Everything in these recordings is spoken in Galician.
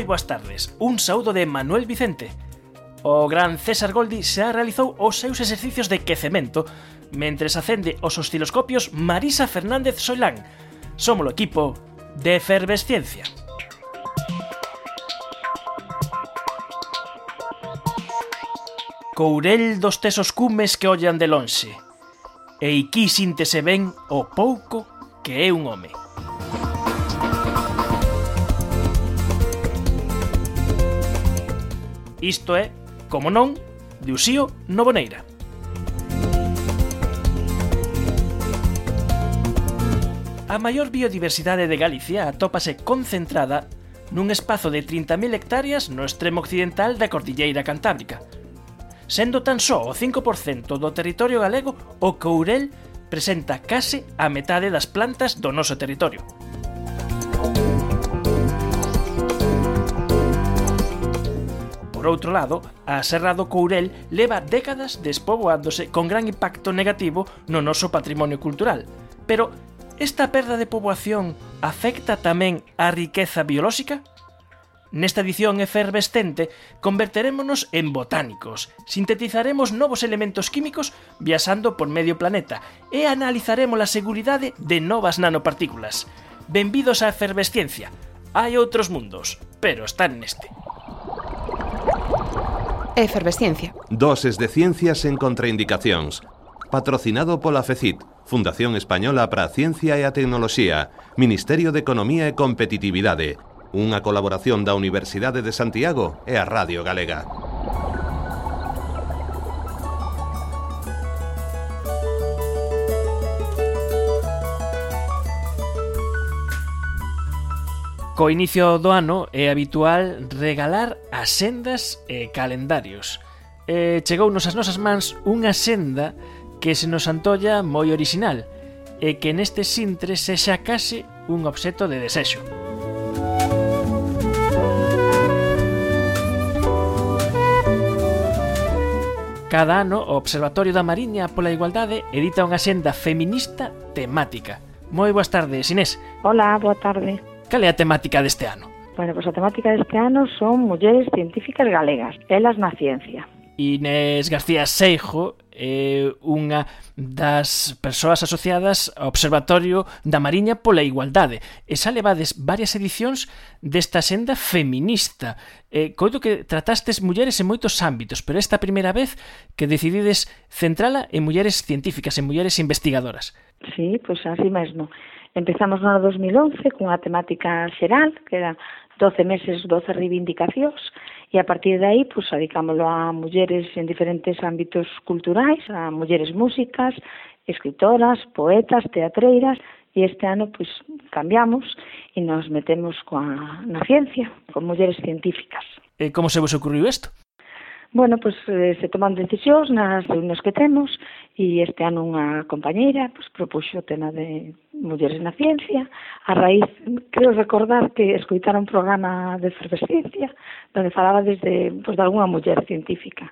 moi boas tardes. Un saúdo de Manuel Vicente. O gran César Goldi xa realizou os seus exercicios de quecemento mentres acende os osciloscopios Marisa Fernández Soilán. Somos o equipo de Efervesciencia. Courel dos tesos cumes que ollan de lonxe. E iquí síntese ben o pouco que é un home. Isto é, como non, de Usío Novoneira. A maior biodiversidade de Galicia atópase concentrada nun espazo de 30.000 hectáreas no extremo occidental da Cordilleira Cantábrica, sendo tan só o 5% do territorio galego o Courel presenta case a metade das plantas do noso territorio. Por outro lado, a Serra do Courel leva décadas despoboándose con gran impacto negativo no noso patrimonio cultural. Pero esta perda de poboación afecta tamén á riqueza biolóxica? Nesta edición efervescente converterémonos en botánicos, sintetizaremos novos elementos químicos viaxando por medio planeta e analizaremos a seguridade de novas nanopartículas. Benvidos á efervesciencia. Hai outros mundos, pero están neste. Efervesciencia. Doses de ciencias en contraindicacións. Patrocinado pola FECIT, Fundación Española para Ciencia e a Tecnoloxía, Ministerio de Economía e Competitividade, unha colaboración da Universidade de Santiago e a Radio Galega. Co inicio do ano é habitual regalar asendas e calendarios. E chegounos as nosas mans unha senda que se nos antolla moi orixinal e que neste sintre sexa case un obxeto de desexo. Cada ano, o Observatorio da Mariña pola Igualdade edita unha senda feminista temática. Moi boas tardes, Inés. Hola, boa tarde. Cal é a temática deste ano? Bueno, pois pues a temática deste ano son mulleres científicas galegas, elas na ciencia. Inés García Seijo é unha das persoas asociadas ao Observatorio da Mariña pola Igualdade. E xa levades varias edicións desta senda feminista. E coido que tratastes mulleres en moitos ámbitos, pero esta primeira vez que decidides centrala en mulleres científicas, en mulleres investigadoras. Sí, pois pues así mesmo. Empezamos no 2011 cunha temática xeral, que era 12 meses, 12 reivindicacións, e a partir de aí pues, dedicámoslo a mulleres en diferentes ámbitos culturais, a mulleres músicas, escritoras, poetas, teatreiras, e este ano pues, cambiamos e nos metemos coa, na ciencia, con mulleres científicas. E como se vos ocurriu isto? Bueno, pues, eh, se toman decisións nas reunións que temos e este ano unha compañeira pois, pues, propuxo o tema de mulleres na ciencia. A raíz, creo recordar que escoitara un programa de efervescencia donde falaba desde pois, pues, de alguna muller científica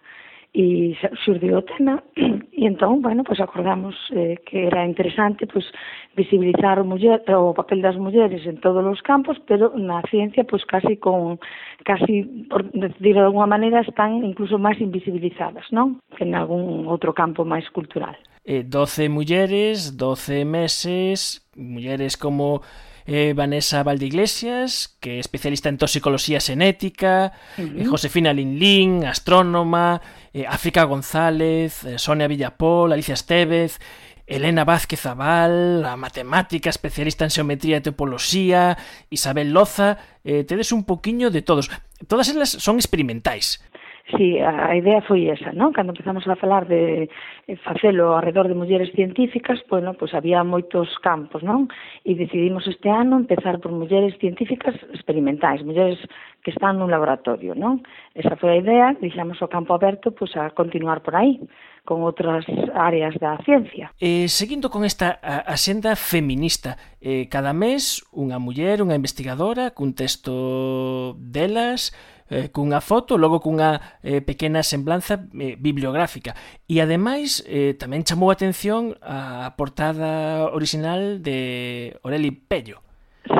e xurdeu o tema e entón, bueno, pois acordamos eh, que era interesante pois visibilizar o, muller, o papel das mulleres en todos os campos, pero na ciencia pois casi con casi por decirlo de alguna maneira están incluso máis invisibilizadas, non? Que en algún outro campo máis cultural. Eh, 12 mulleres, 12 meses, mulleres como eh, Vanessa Valdeiglesias, que é especialista en toxicoloxía xenética, uh -huh. eh, Josefina Linlín, astrónoma, eh, África González, eh, Sonia Villapol, Alicia Estevez, Elena Vázquez Zabal, a matemática especialista en xeometría e topoloxía, Isabel Loza, eh, tedes un poquiño de todos. Todas elas son experimentais. Sí, a, idea foi esa, non? Cando empezamos a falar de eh, facelo alrededor de mulleres científicas, bueno, pois había moitos campos, non? E decidimos este ano empezar por mulleres científicas experimentais, mulleres que están nun laboratorio, non? Esa foi a idea, deixamos o campo aberto pois a continuar por aí con outras áreas da ciencia. Eh, seguindo con esta axenda feminista, eh, cada mes unha muller, unha investigadora, cun texto delas, eh, cunha foto, logo cunha eh, pequena semblanza eh, bibliográfica. E ademais eh, tamén chamou a atención a portada original de Oreli Pello.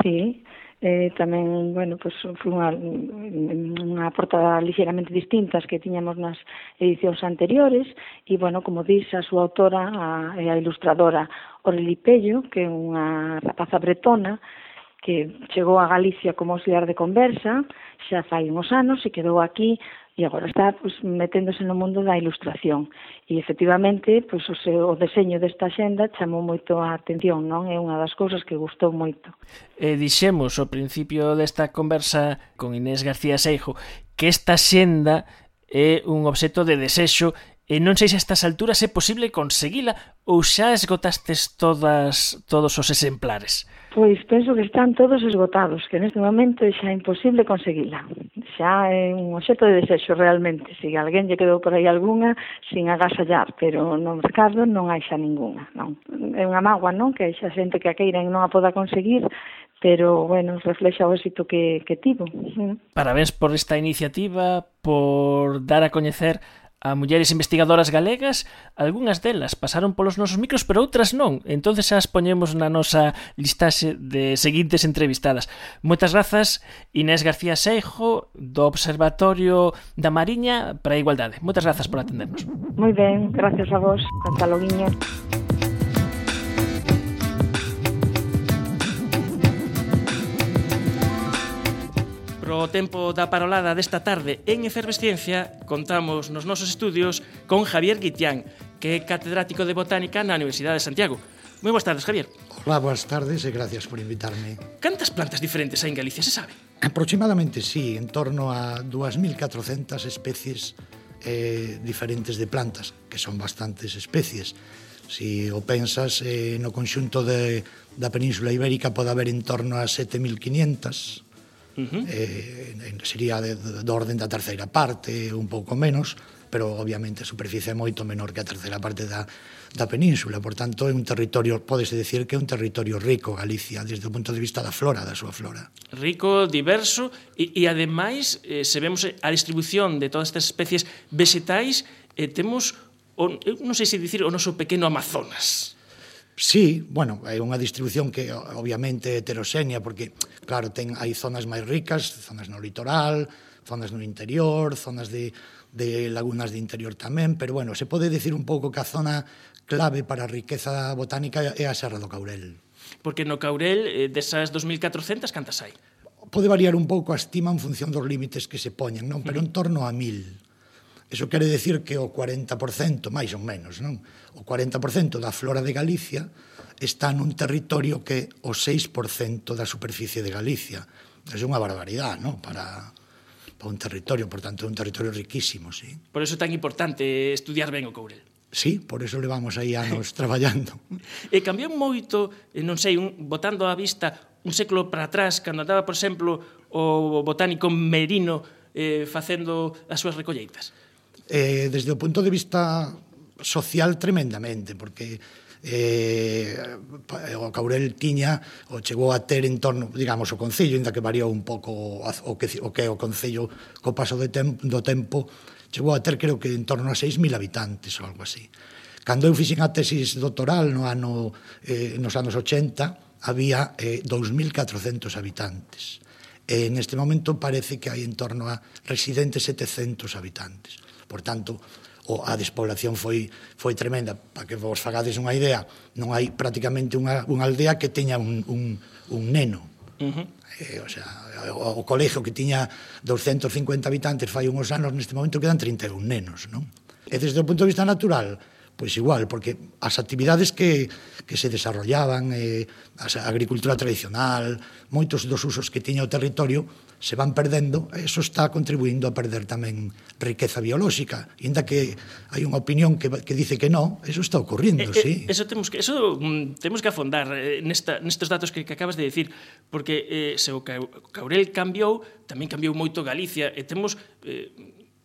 Sí, eh, tamén, bueno, pues, foi unha, unha portada ligeramente distintas que tiñamos nas edicións anteriores e, bueno, como dís, a súa autora, a, a ilustradora Oreli Pello, que é unha rapaza bretona, que chegou a Galicia como auxiliar de conversa, xa fai uns anos e quedou aquí e agora está pues, meténdose no mundo da ilustración. E efectivamente, pues, o, seu, o deseño desta xenda chamou moito a atención, non? É unha das cousas que gustou moito. E dixemos ao principio desta conversa con Inés García Seijo que esta xenda é un obxecto de desexo E non sei se a estas alturas é posible conseguila ou xa esgotastes todas todos os exemplares. Pois penso que están todos esgotados, que neste momento xa é imposible conseguila. Xa é un obxeto de desexo realmente. Se alguén lle quedou por aí algunha, sin agasallar, pero no mercado non hai xa ningunha. Non. É unha mágoa, non? Que xa xente que a queira e non a poda conseguir, pero bueno, reflexa o éxito que, que tivo. Parabéns por esta iniciativa, por dar a coñecer a mulleres investigadoras galegas, algunhas delas pasaron polos nosos micros, pero outras non. Entonces as poñemos na nosa listaxe de seguintes entrevistadas. Moitas grazas Inés García Seijo do Observatorio da Mariña para a Igualdade. Moitas grazas por atendernos. Moi ben, gracias a vos. Hasta logo. Pro tempo da parolada desta tarde en Efervesciencia contamos nos nosos estudios con Javier Guitián, que é catedrático de Botánica na Universidade de Santiago. Moi boas tardes, Javier. Hola, boas tardes e gracias por invitarme. Cantas plantas diferentes hai en Galicia, se sabe? Aproximadamente, sí, en torno a 2.400 especies eh, diferentes de plantas, que son bastantes especies. Si o pensas, eh, no conxunto de, da Península Ibérica pode haber en torno a 7.500 Uh -huh. eh, sería de, do orden da terceira parte, un pouco menos, pero obviamente a superficie é moito menor que a terceira parte da, da península, por tanto é un territorio, podese decir que é un territorio rico Galicia, desde o punto de vista da flora, da súa flora. Rico, diverso, e, e ademais, eh, se vemos a distribución de todas estas especies vegetais, eh, temos, o, non sei se dicir, o noso pequeno Amazonas. Sí, bueno, é unha distribución que obviamente é heteroxénea porque claro, ten hai zonas máis ricas, zonas no litoral, zonas no interior, zonas de de lagunas de interior tamén, pero bueno, se pode decir un pouco que a zona clave para a riqueza botánica é a Serra do Caurel. Porque no Caurel, eh, desas 2.400, cantas hai? Pode variar un pouco a estima en función dos límites que se poñen, non? pero en torno a 1.000. Eso quere decir que o 40%, máis ou menos, non? O 40% da flora de Galicia está nun territorio que o 6% da superficie de Galicia. É unha barbaridade, non? Para, para un territorio, por tanto, un territorio riquísimo, sí. Por eso é tan importante estudiar ben o Courel. Sí, por eso levamos aí anos traballando. E cambiou moito, eh, non sei, un, botando a vista un século para atrás, cando andaba, por exemplo, o botánico Merino eh, facendo as súas recolleitas eh, desde o punto de vista social tremendamente, porque eh, o Caurel tiña o chegou a ter en torno, digamos, o Concello, inda que variou un pouco o que o, que o Concello co paso de tempo, do tempo, chegou a ter creo que en torno a 6.000 habitantes ou algo así. Cando eu fixen a tesis doctoral no ano, eh, nos anos 80, había eh, 2.400 habitantes. E neste momento parece que hai en torno a residentes 700 habitantes. Por tanto, o a despoblación foi foi tremenda, para que vos fagades unha idea, non hai prácticamente unha unha aldea que teña un un un neno. Uh -huh. eh, o sea, o, o colegio que tiña 250 habitantes fai uns anos, neste momento quedan 31 nenos, non? E desde o punto de vista natural, pois igual, porque as actividades que, que se desarrollaban, eh, a agricultura tradicional, moitos dos usos que tiña o territorio, se van perdendo, eso está contribuindo a perder tamén riqueza biolóxica, ainda que hai unha opinión que, que dice que non, eso está ocurrindo, eh, eh sí. Eh, eso temos que eso mm, temos que afondar eh, nesta nestes datos que, que acabas de dicir, porque eh, se o Caurel cambiou, tamén cambiou moito Galicia e temos eh,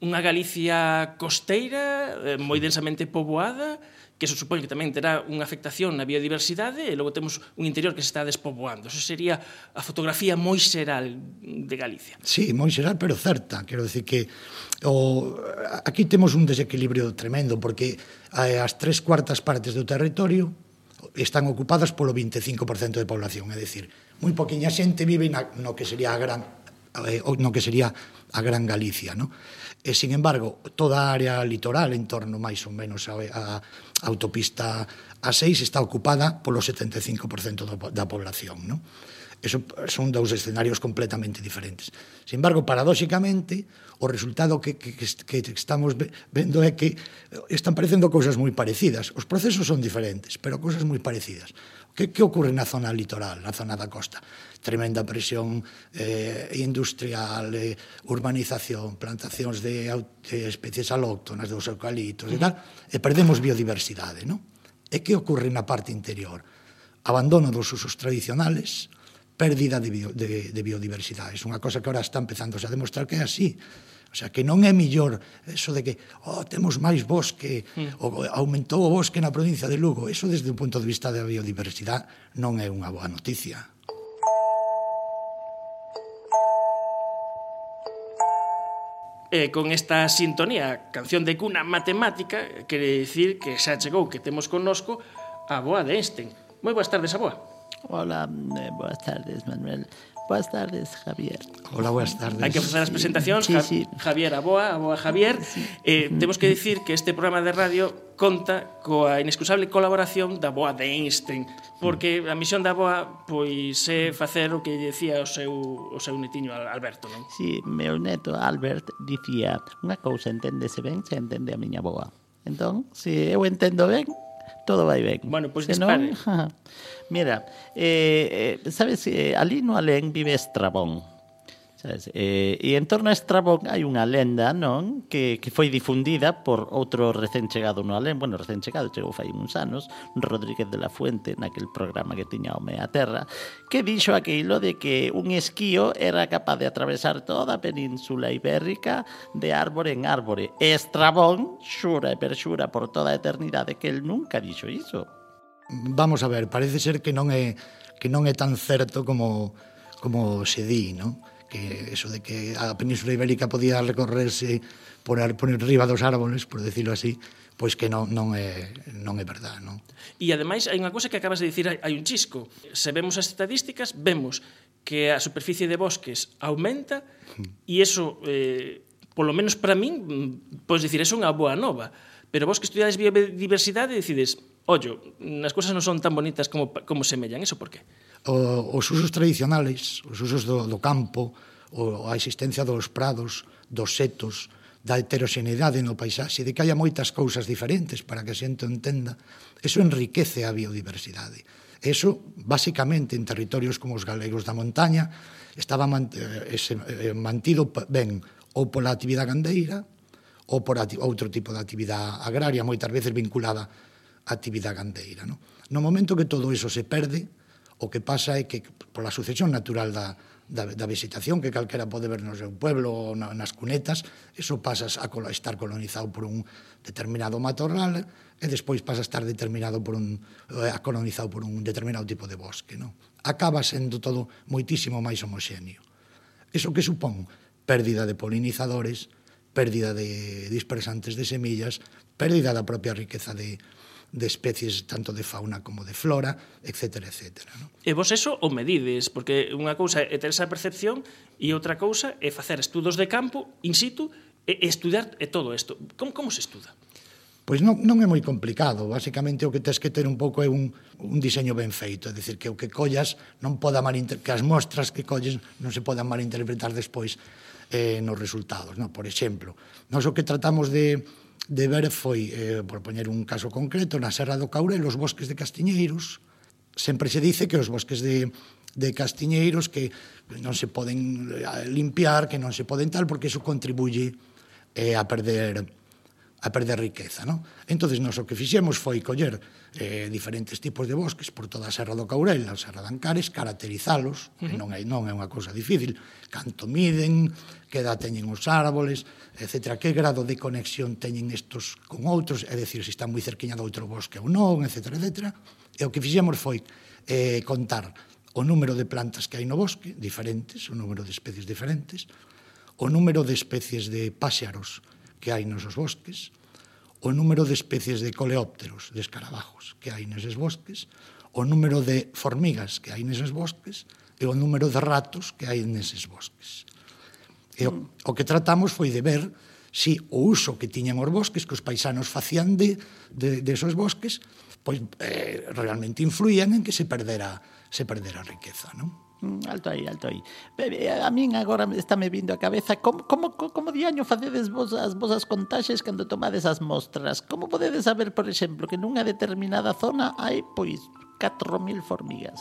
unha Galicia costeira eh, moi densamente poboada, que eso supón que tamén terá unha afectación na biodiversidade e logo temos un interior que se está despoboando. Eso sería a fotografía moi xeral de Galicia. Sí, moi xeral, pero certa. Quero dicir que o, aquí temos un desequilibrio tremendo porque eh, as tres cuartas partes do territorio están ocupadas polo 25% de población, é dicir, moi poquinha xente vive na, no que sería a gran eh, no que sería a Gran Galicia, no? E, sin embargo, toda a área litoral en torno máis ou menos a, a, a autopista A6 está ocupada polo 75% do, da población, non? Eso son dous escenarios completamente diferentes. Sin embargo, paradóxicamente, o resultado que, que, que estamos vendo é que eh, están parecendo cousas moi parecidas. Os procesos son diferentes, pero cousas moi parecidas. Que, que ocorre na zona litoral, na zona da costa? tremenda presión eh, industrial, eh, urbanización, plantacións de, de especies alóctonas, dos eucaliptos e tal, e perdemos biodiversidade, non? E que ocorre na parte interior? Abandono dos usos tradicionales, pérdida de, bio, de, de biodiversidade. É unha cosa que ahora está empezando a demostrar que é así. O sea, que non é millor eso de que oh, temos máis bosque, mm. ou aumentou o bosque na provincia de Lugo. Eso desde o punto de vista da biodiversidade non é unha boa noticia. eh, con esta sintonía, canción de cuna matemática, quere dicir que xa chegou, que temos connosco a boa de Einstein. Moi boas tardes, a boa. Hola, eh, boas tardes, Manuel. Boas tardes, Javier. Hola, boas tardes. Hai que facer as presentacións. Sí, sí. Javier, a boa, a boa Javier. Sí. Eh, temos que dicir que este programa de radio conta coa inexcusable colaboración da boa de Einstein, porque a misión da boa pois é facer o que dicía o seu, o seu netiño Alberto, non? Sí, meu neto Albert dicía unha cousa enténdese ben se entende a miña boa. Entón, se eu entendo ben, todo vai ben. Bueno, pois pues dispare. Mira, eh, eh, sabes, eh, ali no Alén vive Estrabón. Sabes? E, e en torno a Estrabón hai unha lenda, non? Que, que foi difundida por outro recén chegado no Alén, bueno, recén chegado, chegou fai uns anos, Rodríguez de la Fuente, naquel programa que tiña o Mea Terra, que dixo aquilo de que un esquío era capaz de atravesar toda a península ibérica de árbore en árbore. E Estrabón xura e perxura por toda a eternidade que el nunca dixo iso. Vamos a ver, parece ser que non é que non é tan certo como como se di, non? que eso de que a Península Ibérica podía recorrerse por, por riba dos árboles, por decirlo así, pois que non, non, é, non é verdad. Non? E ademais hai unha cousa que acabas de dicir, hai un chisco. Se vemos as estadísticas, vemos que a superficie de bosques aumenta e eso, eh, polo menos para min, podes dicir, é unha boa nova. Pero vos que estudiades biodiversidade decides, ollo, as cousas non son tan bonitas como, como semellan, eso por que? o, os usos tradicionales, os usos do, do campo, o, a existencia dos prados, dos setos, da heteroxeneidade no paisaxe, de que haya moitas cousas diferentes para que a xente entenda, eso enriquece a biodiversidade. Eso, basicamente, en territorios como os galegos da montaña, estaba eh, eh, mantido ben ou pola actividade gandeira ou por outro tipo de actividade agraria, moitas veces vinculada á actividade gandeira. No, no momento que todo iso se perde, O que pasa é que pola sucesión natural da, da, da vegetación que calquera pode ver no seu pueblo ou na, nas cunetas, eso pasas a estar colonizado por un determinado matorral e despois pasa a estar determinado por un eh, a colonizado por un determinado tipo de bosque, non? Acaba sendo todo moitísimo máis homoxéneo. Eso que supón pérdida de polinizadores, pérdida de dispersantes de semillas, pérdida da propia riqueza de, de especies tanto de fauna como de flora, etc. etc. ¿no? E vos eso o medides, porque unha cousa é ter esa percepción e outra cousa é facer estudos de campo in situ e estudar e todo isto. Como, como se estuda? Pois non, non é moi complicado, basicamente o que tens que ter un pouco é un, un diseño ben feito, é dicir, que o que collas non poda mal que as mostras que colles non se podan malinterpretar despois eh, nos resultados. No? Por exemplo, nós o que tratamos de, de ver foi, eh, por poñer un caso concreto, na Serra do Caurel, os bosques de Castiñeiros, sempre se dice que os bosques de, de Castiñeiros que non se poden eh, limpiar, que non se poden tal, porque iso contribuye eh, a perder a perder riqueza. Non? Entón, nós o que fixemos foi coller eh, diferentes tipos de bosques por toda a Serra do Caurel, a Serra de Ancares, caracterizalos, uh -huh. non, é, non é unha cousa difícil, canto miden, que edad teñen os árboles, etc. Que grado de conexión teñen estos con outros, é dicir, se están moi cerquiña de outro bosque ou non, etc. etc. E o que fixemos foi eh, contar o número de plantas que hai no bosque, diferentes, o número de especies diferentes, o número de especies de páxaros que hai nos os bosques, o número de especies de coleópteros, de escarabajos, que hai neses bosques, o número de formigas que hai neses bosques e o número de ratos que hai neses bosques. E o, o que tratamos foi de ver si o uso que tiñan os bosques, que os paisanos facían de, de, de esos bosques, pois eh, realmente influían en que se perdera, se perdera a riqueza, non? Mm, alto aí, alto aí. Eh, a min agora está me vindo a cabeza como, como, como diaño facedes vos as vosas contaxes cando tomades as mostras? Como podedes saber, por exemplo, que nunha determinada zona hai, pois, 4.000 formigas?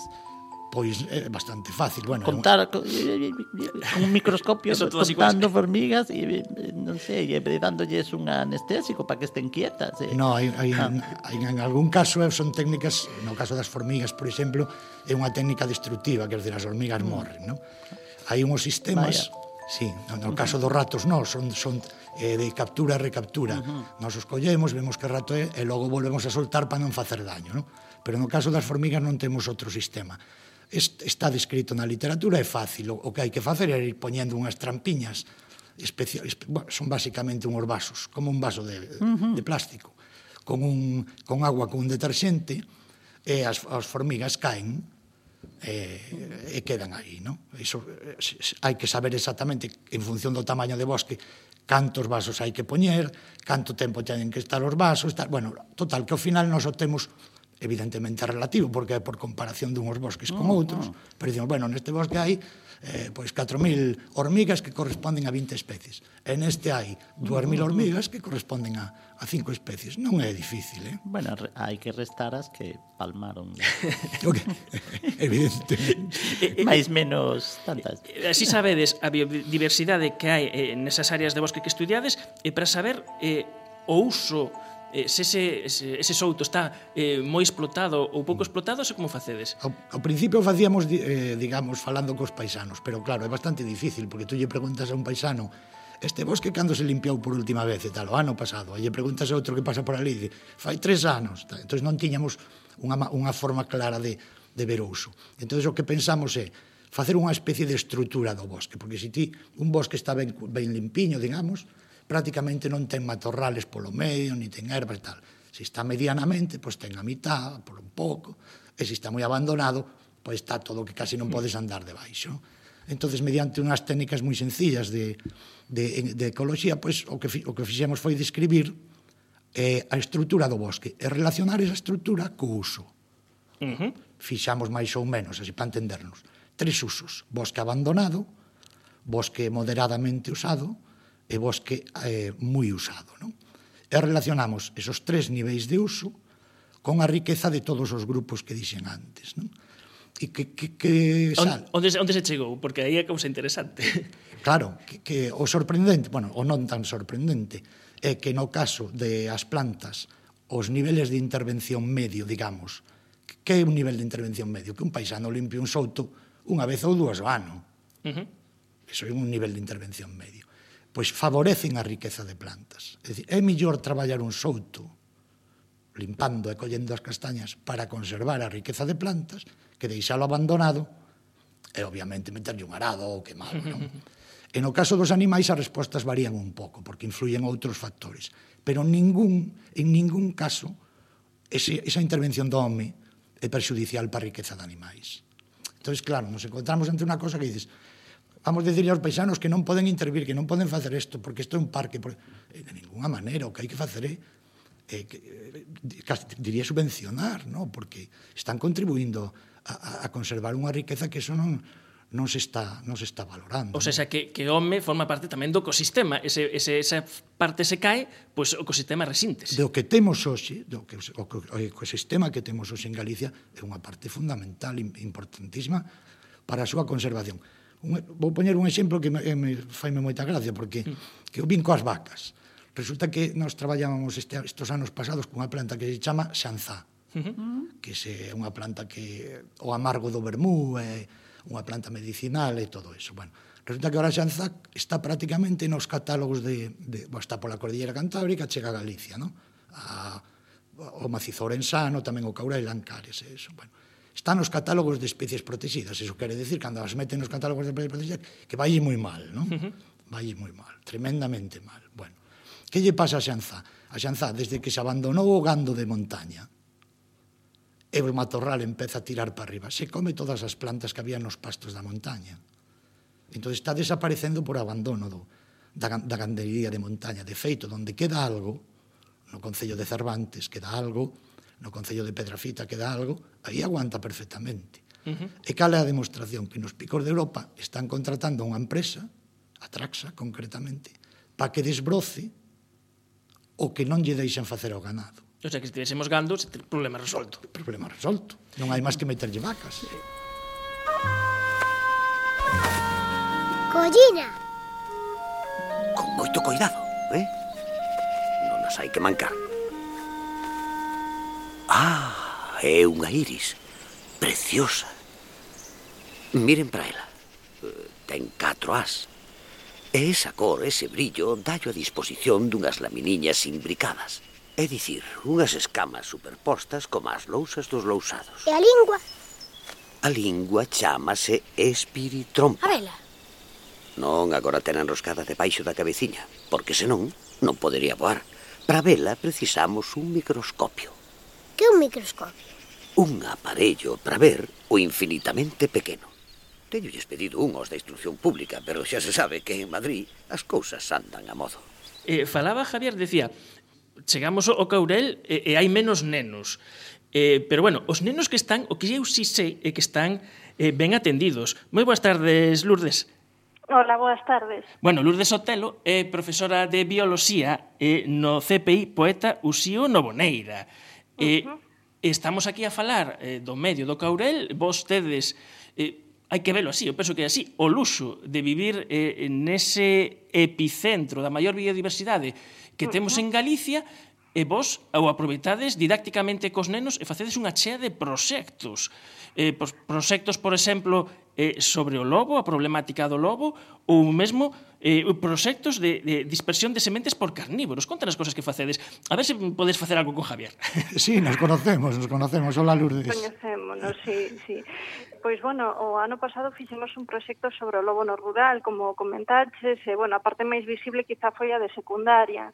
pois é bastante fácil. Bueno, Contar con, eh, eh, eh, un microscopio Eso contando formigas e, non sei, e dándolles un anestésico para que estén quietas. Eh. No, hai, hai, ah. en, hai, en algún caso son técnicas, no caso das formigas, por exemplo, é unha técnica destructiva, quer dizer, as hormigas mm. morren, non? Hai unhos sistemas... Vaya. Sí, no caso dos ratos non, son, son eh, de captura e recaptura. Uh -huh. Nos os collemos, vemos que rato é e logo volvemos a soltar para non facer daño, non? Pero no caso das formigas non temos outro sistema está descrito na literatura, é fácil. O que hai que facer é ir poñendo unhas trampiñas especial, bueno, son basicamente unhos vasos, como un vaso de, uh -huh. de plástico, con, un, con agua con un deterxente, e as, as formigas caen e, e quedan aí, non? Iso, hai que saber exactamente, en función do tamaño de bosque, cantos vasos hai que poñer, canto tempo teñen que estar os vasos, tal, bueno, total, que ao final nos temos evidentemente relativo, porque é por comparación dunhos bosques con ah, outros, no. pero dicimos, bueno, neste bosque hai eh, pois 4.000 hormigas que corresponden a 20 especies. E neste hai 2.000 mm. hormigas que corresponden a, a 5 especies. Non é difícil, eh? Bueno, hai que restar as que palmaron. okay. Evidente. Mais menos tantas. Así sabedes a biodiversidade que hai eh, nesas áreas de bosque que estudiades e para saber eh, o uso eh, se ese, ese, ese souto está eh, moi explotado ou pouco mm. explotado, se como facedes? Ao, ao principio facíamos, eh, digamos, falando cos paisanos, pero claro, é bastante difícil, porque tú lle preguntas a un paisano este bosque cando se limpiou por última vez e tal, o ano pasado, e lle preguntas a outro que pasa por ali, dice, fai tres anos, tal. entón non tiñamos unha, unha forma clara de, de ver o uso. Entón o que pensamos é facer unha especie de estrutura do bosque, porque se ti un bosque está ben, ben limpiño, digamos, prácticamente non ten matorrales polo medio, ni ten ervas e tal. Se está medianamente, pois ten a mitad, por un pouco, e se está moi abandonado, pois está todo que casi non mm. podes andar debaixo. Entonces, mediante unhas técnicas moi sencillas de, de, de ecoloxía, pois o que, o que fixemos foi describir eh, a estrutura do bosque e relacionar esa estrutura co uso. Uh -huh. Fixamos máis ou menos, así para entendernos. Tres usos. Bosque abandonado, bosque moderadamente usado, e bosque eh, moi usado. Non? E relacionamos esos tres niveis de uso con a riqueza de todos os grupos que dixen antes. Non? E que, que, que sal. Onde, onde se chegou? Porque aí é cousa interesante. Claro, que, que o sorprendente, bueno, o non tan sorprendente, é que no caso de as plantas os niveles de intervención medio, digamos, que é un nivel de intervención medio? Que un paisano limpie un souto unha vez ou dúas ao ano. Uh -huh. Eso é un nivel de intervención medio pois favorecen a riqueza de plantas. É, dicir, é millor traballar un souto limpando e collendo as castañas para conservar a riqueza de plantas que deixalo abandonado e obviamente meterlle un arado ou quemalo, non? E no caso dos animais as respostas varían un pouco porque influyen outros factores, pero ningún en ningún caso ese, esa intervención do home é perxudicial para a riqueza de animais. Entón, claro, nos encontramos ante unha cosa que dices, vamos decirle aos paisanos que non poden intervir, que non poden facer isto, porque isto é un parque. Por... Eh, de ninguna maneira, o que hai que facer é eh, que, eh, casi diría subvencionar, ¿no? porque están contribuindo a, a conservar unha riqueza que eso non, non se está non se está valorando. O sea, que, que o home forma parte tamén do ecosistema. Ese, ese, esa parte se cae, pois pues, o ecosistema resíntese. Do que temos hoxe, do que, o, o ecosistema que temos hoxe en Galicia é unha parte fundamental, importantísima, para a súa conservación. Un, vou poñer un exemplo que me, eh, me faime moita gracia, porque mm. que eu vin coas vacas. Resulta que nós traballábamos este, estos anos pasados cunha planta que se chama xanzá, que se, é unha planta que o amargo do vermú, é unha planta medicinal e todo eso. Bueno, resulta que ahora xanzá está prácticamente nos catálogos de, de bueno, está pola Cordillera Cantábrica, chega a Galicia, ¿no? A, o macizo orensano, tamén o caurel, ancares e eso. Bueno, está nos catálogos de especies protegidas. Eso quere decir, cando as meten nos catálogos de especies protegidas, que vai moi mal, non? Uh -huh. Vai moi mal, tremendamente mal. Bueno, que lle pasa a Xanzá? A Xanzá, desde que se abandonou o gando de montaña, e o matorral empeza a tirar para arriba, se come todas as plantas que había nos pastos da montaña. Entón está desaparecendo por abandono do, da, da gandería de montaña. De feito, donde queda algo, no Concello de Cervantes queda algo, no Concello de Pedrafita queda algo, aí aguanta perfectamente. Uh -huh. E cal é a demostración? Que nos picos de Europa están contratando unha empresa, a Traxa concretamente, para que desbroce o que non lle deixan facer ao ganado. O sea, que se tivésemos gando, se problema resolto. Problema resolto. Non hai máis que meterlle vacas. Collina. Con moito cuidado, eh? Non nos hai que mancar. Ah, É unha iris preciosa. Miren para ela. Eh, ten catro as. E esa cor, ese brillo, dallo a disposición dunhas laminiñas imbricadas. É dicir, unhas escamas superpostas como as lousas dos lousados. E a lingua? A lingua chamase espiritrompa. A vela. Non, agora ten enroscada debaixo da cabeciña, porque senón non podería voar. Para vela precisamos un microscopio. Que un microscopio? un aparello para ver o infinitamente pequeno. Teñolles pedido un aos da instrucción pública, pero xa se sabe que en Madrid as cousas andan a modo. Eh, falaba Javier, decía, chegamos ao Caurel e, eh, e hai menos nenos. Eh, pero bueno, os nenos que están, o que eu si sei é que están eh, ben atendidos. Moi boas tardes, Lourdes. Hola, boas tardes. Bueno, Lourdes Sotelo é profesora de Bioloxía eh, no CPI Poeta Uxío Novoneira. Eh, uh -huh. Estamos aquí a falar eh, do medio do Caurel, vos tedes eh, hai que velo así, eu penso que é así, o luxo de vivir eh, nese epicentro da maior biodiversidade que temos en Galicia, e vos ao aproveitades didácticamente cos nenos e facedes unha chea de proxectos. Eh, proxectos, por exemplo, eh, sobre o lobo, a problemática do lobo, ou mesmo eh, proxectos de, de dispersión de sementes por carnívoros. Conta as cosas que facedes. A ver se podes facer algo con Javier. Sí, nos conocemos, nos conocemos. Hola, Lourdes. Conocémonos, sí, sí. Pois, bueno, o ano pasado fixemos un proxecto sobre o lobo no rural, como comentaches, e, bueno, a parte máis visible quizá foi a de secundaria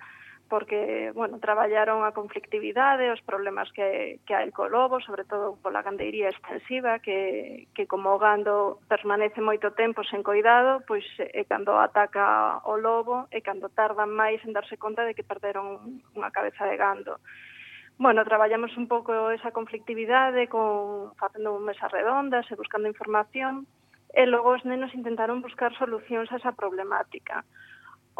porque, bueno, traballaron a conflictividade, os problemas que, que hai co lobo, sobre todo pola gandeiría extensiva, que, que como o gando permanece moito tempo sen coidado, pois é cando ataca o lobo e cando tardan máis en darse conta de que perderon unha cabeza de gando. Bueno, traballamos un pouco esa conflictividade con facendo mesas redondas e buscando información, e logo os nenos intentaron buscar solucións a esa problemática.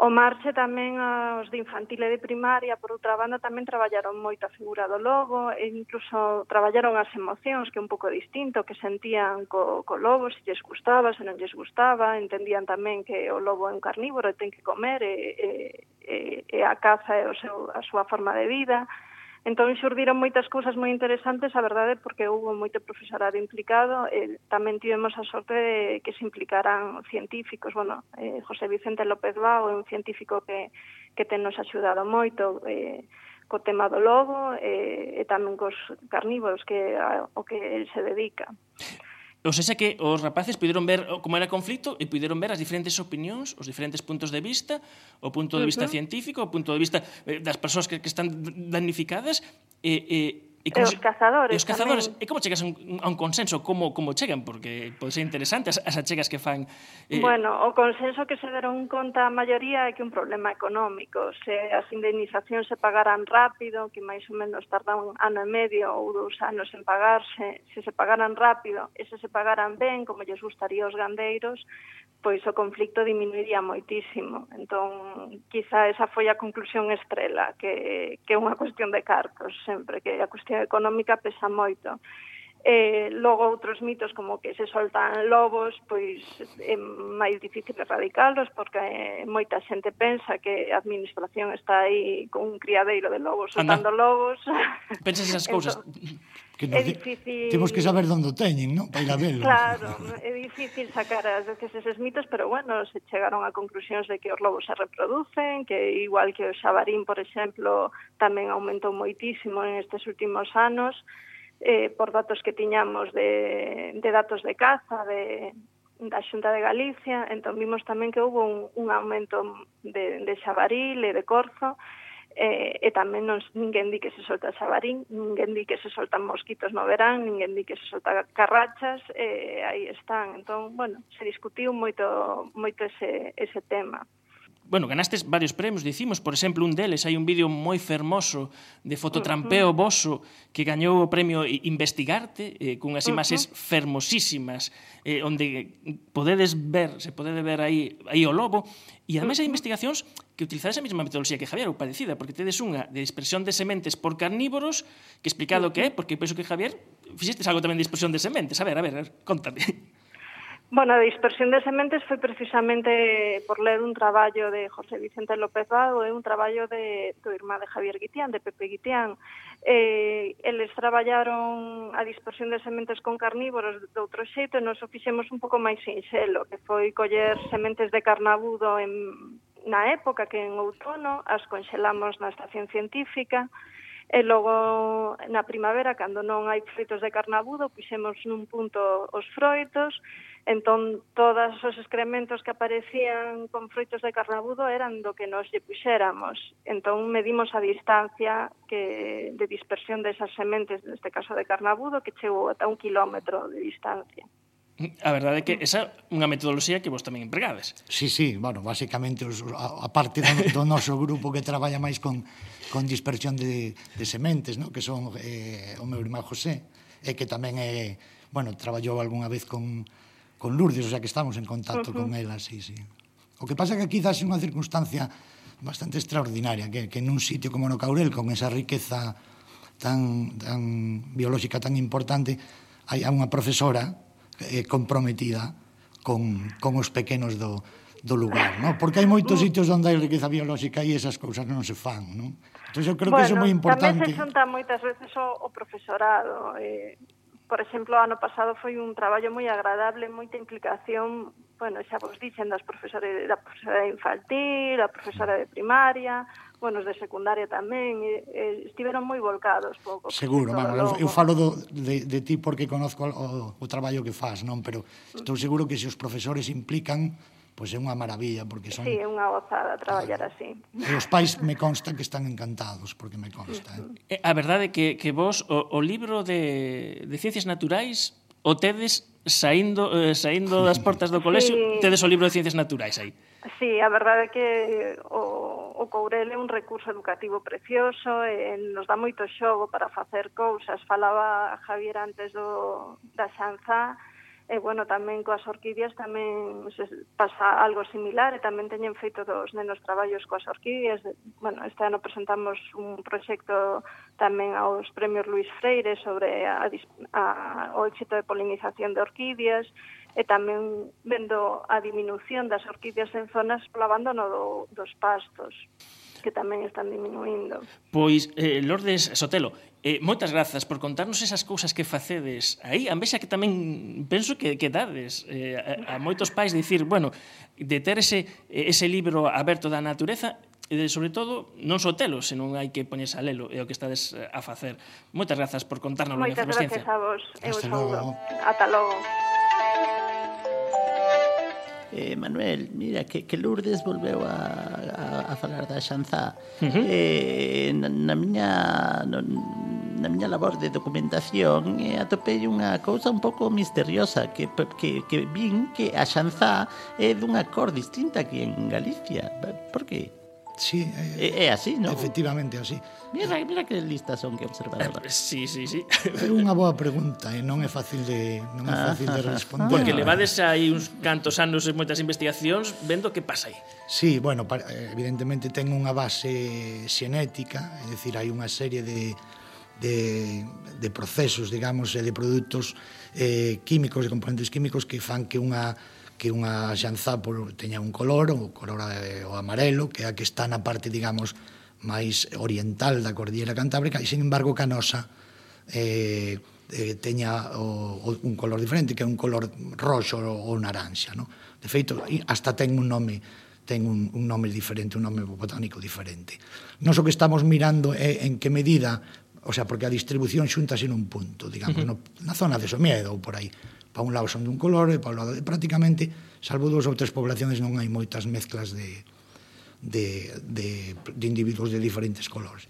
O marche tamén aos de infantil e de primaria, por outra banda, tamén traballaron moito a figura do lobo, e incluso traballaron as emocións, que é un pouco distinto, que sentían co, co lobo, se lles gustaba, se non lles gustaba, entendían tamén que o lobo é un carnívoro e ten que comer, e, e, e a caza é o seu, a súa forma de vida, e Entón xurdiron moitas cousas moi interesantes, a verdade, porque houve moito profesorado implicado, e tamén tivemos a sorte de que se implicaran científicos, bueno, eh, José Vicente López Bao é un científico que, que ten nos axudado moito, eh, co tema do lobo e, e tamén cos carnívoros que a, o que el se dedica. O sea, que os rapaces puderon ver como era o conflito e puderon ver as diferentes opinións, os diferentes puntos de vista, o punto de vista uh -huh. científico, o punto de vista eh, das persoas que, que están danificadas, e, eh, e eh, E como e os cazadores. E os cazadores. Tamén. E como chegas a un, a un consenso? Como, como chegan? Porque pode ser interesante as, as achegas que fan... Eh... Bueno, o consenso que se deron conta a maioría é que un problema económico. Se as indemnizacións se pagaran rápido, que máis ou menos tarda un ano e medio ou dous anos en pagarse, se se pagaran rápido e se se pagaran ben, como lles gustaría os gandeiros, pois o conflicto diminuiría moitísimo. Entón, quizá esa foi a conclusión estrela, que, que é unha cuestión de cartos, sempre que a cuestión a económica pesa moito. Eh, logo outros mitos como que se soltan lobos, pois é máis difícil erradicalos porque moita xente pensa que a administración está aí con un criadeiro de lobos soltando Anda. lobos. Pensas esas entón, cousas. Que nos, é difícil... Temos que saber onde teñen, non? Para ir a verlo. Claro, é difícil sacar as veces eses mitos, pero bueno, se chegaron a conclusións de que os lobos se reproducen, que igual que o xabarín, por exemplo, tamén aumentou moitísimo en estes últimos anos, eh, por datos que tiñamos de, de datos de caza de, da Xunta de Galicia, entón vimos tamén que houve un, un aumento de, de xabaril e de corzo, eh, e tamén non, ninguén di que se solta xabarín, ninguén di que se soltan mosquitos no verán, ninguén di que se solta carrachas, e eh, aí están. Entón, bueno, se discutiu moito, moito ese, ese tema bueno, ganastes varios premios, dicimos, por exemplo, un deles, hai un vídeo moi fermoso de fototrampeo voso que gañou o premio Investigarte, eh, cunhas imaxes fermosísimas, eh, onde podedes ver, se podede ver aí, aí o lobo, e ademais hai investigacións que utilizades a mesma metodoloxía que Javier, ou parecida, porque tedes unha de dispersión de sementes por carnívoros, que explicado que é, porque penso que Javier fixestes algo tamén de dispersión de sementes. A ver, a ver, a ver contame. Bueno, a dispersión de sementes foi precisamente por ler un traballo de José Vicente López Vago e un traballo de do irmá de Javier Guitián, de Pepe Guitián. Eh, eles traballaron a dispersión de sementes con carnívoros de outro xeito e nos o fixemos un pouco máis sinxelo, que foi coller sementes de carnabudo en, na época que en outono as conxelamos na estación científica, E logo na primavera, cando non hai froitos de carnabudo, puxemos nun punto os froitos, entón todos os excrementos que aparecían con froitos de carnabudo eran do que nos lle puxéramos. Entón medimos a distancia que, de dispersión desas sementes, neste caso de carnabudo, que chegou ata un kilómetro de distancia. A verdade é que esa é unha metodoloxía que vos tamén empregades. Sí, sí, bueno, basicamente os, a, a parte do, do noso grupo que traballa máis con con dispersión de, de sementes, no? que son eh, o meu irmán José, e que tamén é, eh, bueno, traballou algunha vez con, con Lourdes, o sea que estamos en contacto uh -huh. con ela, sí, sí. O que pasa que quizás é unha circunstancia bastante extraordinaria, que, que nun sitio como no Caurel, con esa riqueza tan, tan biolóxica tan importante, hai unha profesora eh, comprometida con, con os pequenos do, do lugar, non? Porque hai moitos mm. sitios onde hai riqueza biolóxica e esas cousas non se fan, non? Entón, eu creo bueno, que iso é moi importante. Tamén se xunta moitas veces o, o profesorado. Eh, por exemplo, ano pasado foi un traballo moi agradable, moita implicación, bueno, xa vos dixen das profesores, da profesora infantil, da profesora de primaria, bueno, os de secundaria tamén, e, e, estiveron moi volcados pouco. Seguro, mano, eu, eu falo do, de, de ti porque conozco o, o traballo que fas, non? Pero estou seguro que se os profesores implican, pois é unha maravilla porque son Sí, é unha gozada traballar así. E os pais me consta que están encantados, porque me consta. Eh. eh. A verdade é que que vos o, o libro de de ciencias naturais o tedes saindo eh, saindo das portas do colexio, sí. tedes o libro de ciencias naturais aí. Sí, a verdade é que o o Courel é un recurso educativo precioso e nos dá moito xogo para facer cousas. Falaba Javier antes do da xanza, E, bueno, tamén coas orquídeas tamén se pasa algo similar e tamén teñen feito dos nenos traballos coas orquídeas. Bueno, este ano presentamos un proxecto tamén aos premios Luis Freire sobre a, a, o éxito de polinización de orquídeas e tamén vendo a diminución das orquídeas en zonas polo abandono do, dos pastos que tamén están diminuindo. Pois, eh, Lourdes Sotelo, Eh, moitas grazas por contarnos esas cousas que facedes aí. A vexa que tamén penso que, que dades eh, a, a moitos pais dicir, bueno, de ter ese, ese libro aberto da natureza, e sobre todo non só telo, senón hai que poñerse a lelo, é o que estades eh, a facer. Moitas grazas por contarnos Moitas gracias a vos. Eu Hasta logo. Ata logo. Eh, Manuel, mira, que, que Lourdes volveu a, a, a falar da xanzá. Uh -huh. eh, na, na miña... No, na miña labor de documentación e atopei unha cousa un pouco misteriosa que, que, que vin que a Xanzá é dunha cor distinta aquí en Galicia. Por que? Sí, eh, é, é así, non? Efectivamente, así. Mira, mira que listas son que observadora. Eh, sí, sí, sí. É unha boa pregunta e non é fácil de non é fácil de responder. Porque levades aí uns cantos anos e moitas investigacións vendo que pasa aí. Sí, bueno, evidentemente ten unha base xenética, é dicir, hai unha serie de de, de procesos, digamos, e de produtos eh, químicos, de componentes químicos que fan que unha que unha xanzá por, teña un color, o color o amarelo, que é a que está na parte, digamos, máis oriental da Cordillera Cantábrica, e, sin embargo, que a nosa eh, eh, teña o, o, un color diferente, que é un color roxo ou naranxa. No? De feito, hasta ten un nome ten un, un nome diferente, un nome botánico diferente. Nos o que estamos mirando é en que medida o sea, porque a distribución xuntase nun punto, digamos, uh -huh. no, na zona de Somiedo ou por aí. Pa un lado son dun color e pa un lado de, prácticamente, salvo dúas ou tres poblaciones non hai moitas mezclas de, de, de, de individuos de diferentes colores.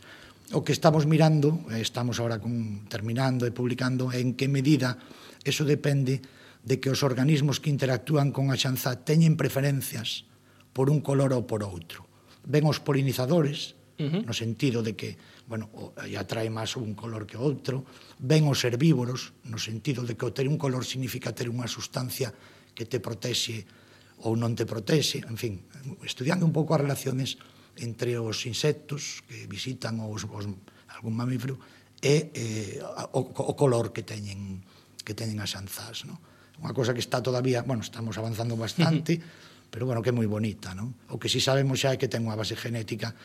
O que estamos mirando, estamos ahora con, terminando e publicando, en que medida eso depende de que os organismos que interactúan con a xanza teñen preferencias por un color ou por outro. Ven os polinizadores, uh -huh. no sentido de que bueno, ella trae máis un color que outro, ven os herbívoros, no sentido de que o ter un color significa ter unha sustancia que te protexe ou non te protexe, en fin, estudiando un pouco as relaciones entre os insectos que visitan os, os algún mamífero e eh, o, o color que teñen que teñen as anzás, non? Unha cosa que está todavía, bueno, estamos avanzando bastante, pero bueno, que é moi bonita, non? O que si sabemos xa é que ten unha base genética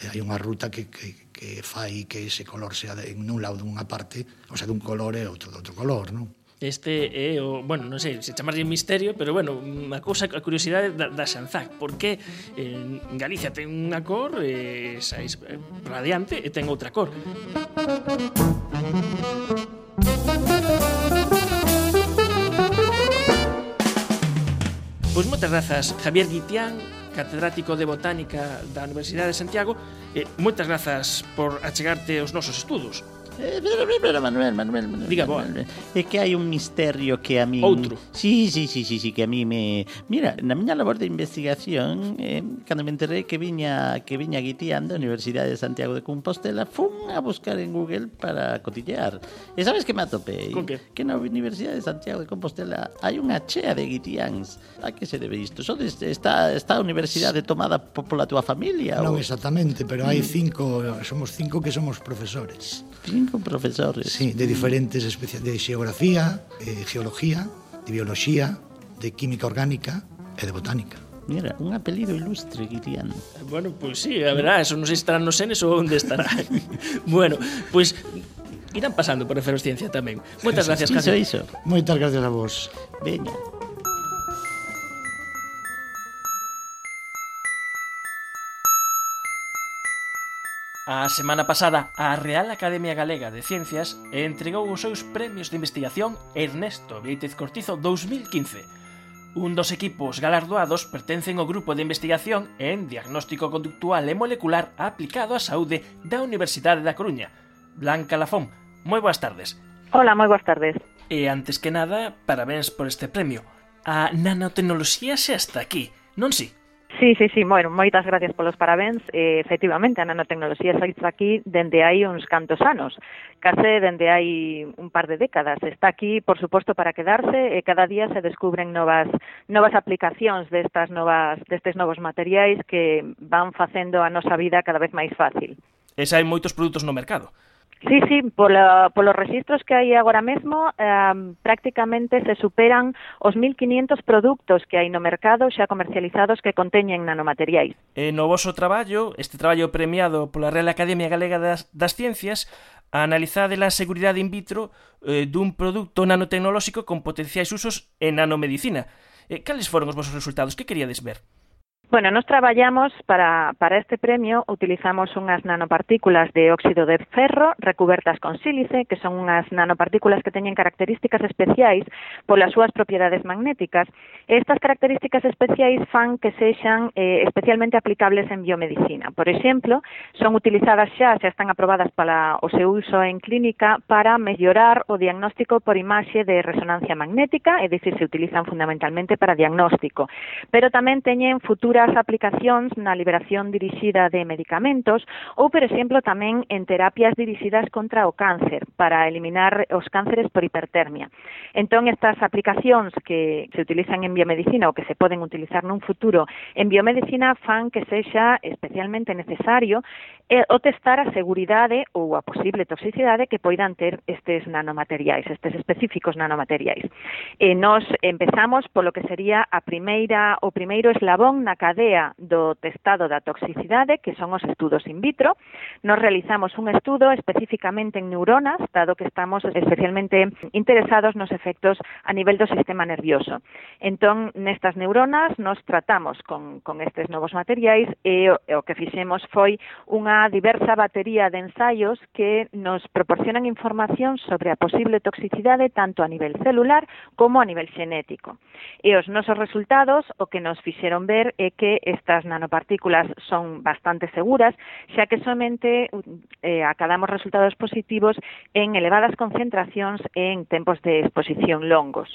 Eh, hai unha ruta que, que, que fai que ese color sea de, nun lado dunha parte, o sea, dun color e outro de outro color, non? Este é o, bueno, non sei se chamarlle misterio, pero bueno, a cousa, a curiosidade da, da Xanzac, porque eh, en Galicia ten unha cor e eh, sais radiante e ten outra cor. Pois moitas grazas, Javier Guitián, catedrático de Botánica da Universidade de Santiago. Eh, moitas grazas por achegarte os nosos estudos. Eh, Manuel, Manuel, Manuel. Diga, boa. É que hai un misterio que a mí... Outro. Sí, sí, sí, sí, sí que a mí me... Mira, na miña labor de investigación, eh, cando me enterrei que viña que viña guiteando a Universidade de Santiago de Compostela, fun a buscar en Google para cotillear. E sabes que me atopei? Con que? Que na Universidade de Santiago de Compostela hai unha chea de guitiáns. A que se debe isto? So, está, está a universidade tomada pola tua familia? Non, ou... exactamente, pero hai mm. cinco, somos cinco que somos profesores. Cinco 25 profesores. Sí, de diferentes especies, de xeografía, eh, geología, de biología, de química orgánica e de botánica. Mira, un apelido ilustre, dirían. Bueno, pois pues sí, a verdad, eso non sei se estarán nos senes ou onde estará. bueno, pois pues, irán pasando por Eferosciencia tamén. Moitas gracias, Casio. Iso, iso. Moitas gracias a vos. Veña. A semana pasada, a Real Academia Galega de Ciencias entregou os seus premios de investigación Ernesto Beitez Cortizo 2015. Un dos equipos galardoados pertencen ao grupo de investigación en diagnóstico conductual e molecular aplicado á saúde da Universidade da Coruña. Blanca Lafón, moi boas tardes. Hola, moi boas tardes. E antes que nada, parabéns por este premio. A nanotecnoloxía xa está aquí, non si? Sí? Sí, sí, sí, bueno, moitas gracias polos parabéns. Eh, efectivamente, a nanotecnoloxía está aquí dende hai uns cantos anos, case dende hai un par de décadas. Está aquí, por suposto, para quedarse e cada día se descubren novas novas aplicacións destas novas destes novos materiais que van facendo a nosa vida cada vez máis fácil. Esa hai moitos produtos no mercado. Sí, sí, polo, polos registros que hai agora mesmo, eh, prácticamente se superan os 1.500 produtos que hai no mercado xa comercializados que conteñen nanomateriais. E no vosso traballo, este traballo premiado pola Real Academia Galega das, das Ciencias, analizade a seguridade in vitro eh, dun produto nanotecnolóxico con potenciais usos en nanomedicina. Eh, cales foron os vosos resultados? Que queríades ver? Bueno, nos traballamos para, para este premio utilizamos unhas nanopartículas de óxido de ferro recubertas con sílice, que son unhas nanopartículas que teñen características especiais polas súas propiedades magnéticas. Estas características especiais fan que sexan eh, especialmente aplicables en biomedicina. Por exemplo, son utilizadas xa, xa están aprobadas para o seu uso en clínica para mellorar o diagnóstico por imaxe de resonancia magnética, é dicir, se utilizan fundamentalmente para diagnóstico, pero tamén teñen futuras outras aplicacións na liberación dirixida de medicamentos ou, por exemplo, tamén en terapias dirixidas contra o cáncer para eliminar os cánceres por hipertermia. Entón, estas aplicacións que se utilizan en biomedicina ou que se poden utilizar nun futuro en biomedicina fan que sexa especialmente necesario eh, o testar a seguridade ou a posible toxicidade que poidan ter estes nanomateriais, estes específicos nanomateriais. E nos empezamos polo que sería a primeira o primeiro eslabón na cadena cadea do testado da toxicidade, que son os estudos in vitro. Nos realizamos un estudo especificamente en neuronas, dado que estamos especialmente interesados nos efectos a nivel do sistema nervioso. Entón, nestas neuronas nos tratamos con, con estes novos materiais e o, e o que fixemos foi unha diversa batería de ensaios que nos proporcionan información sobre a posible toxicidade tanto a nivel celular como a nivel xenético. E os nosos resultados o que nos fixeron ver é que estas nanopartículas son bastante seguras, xa que somente eh, acadamos resultados positivos en elevadas concentracións en tempos de exposición longos.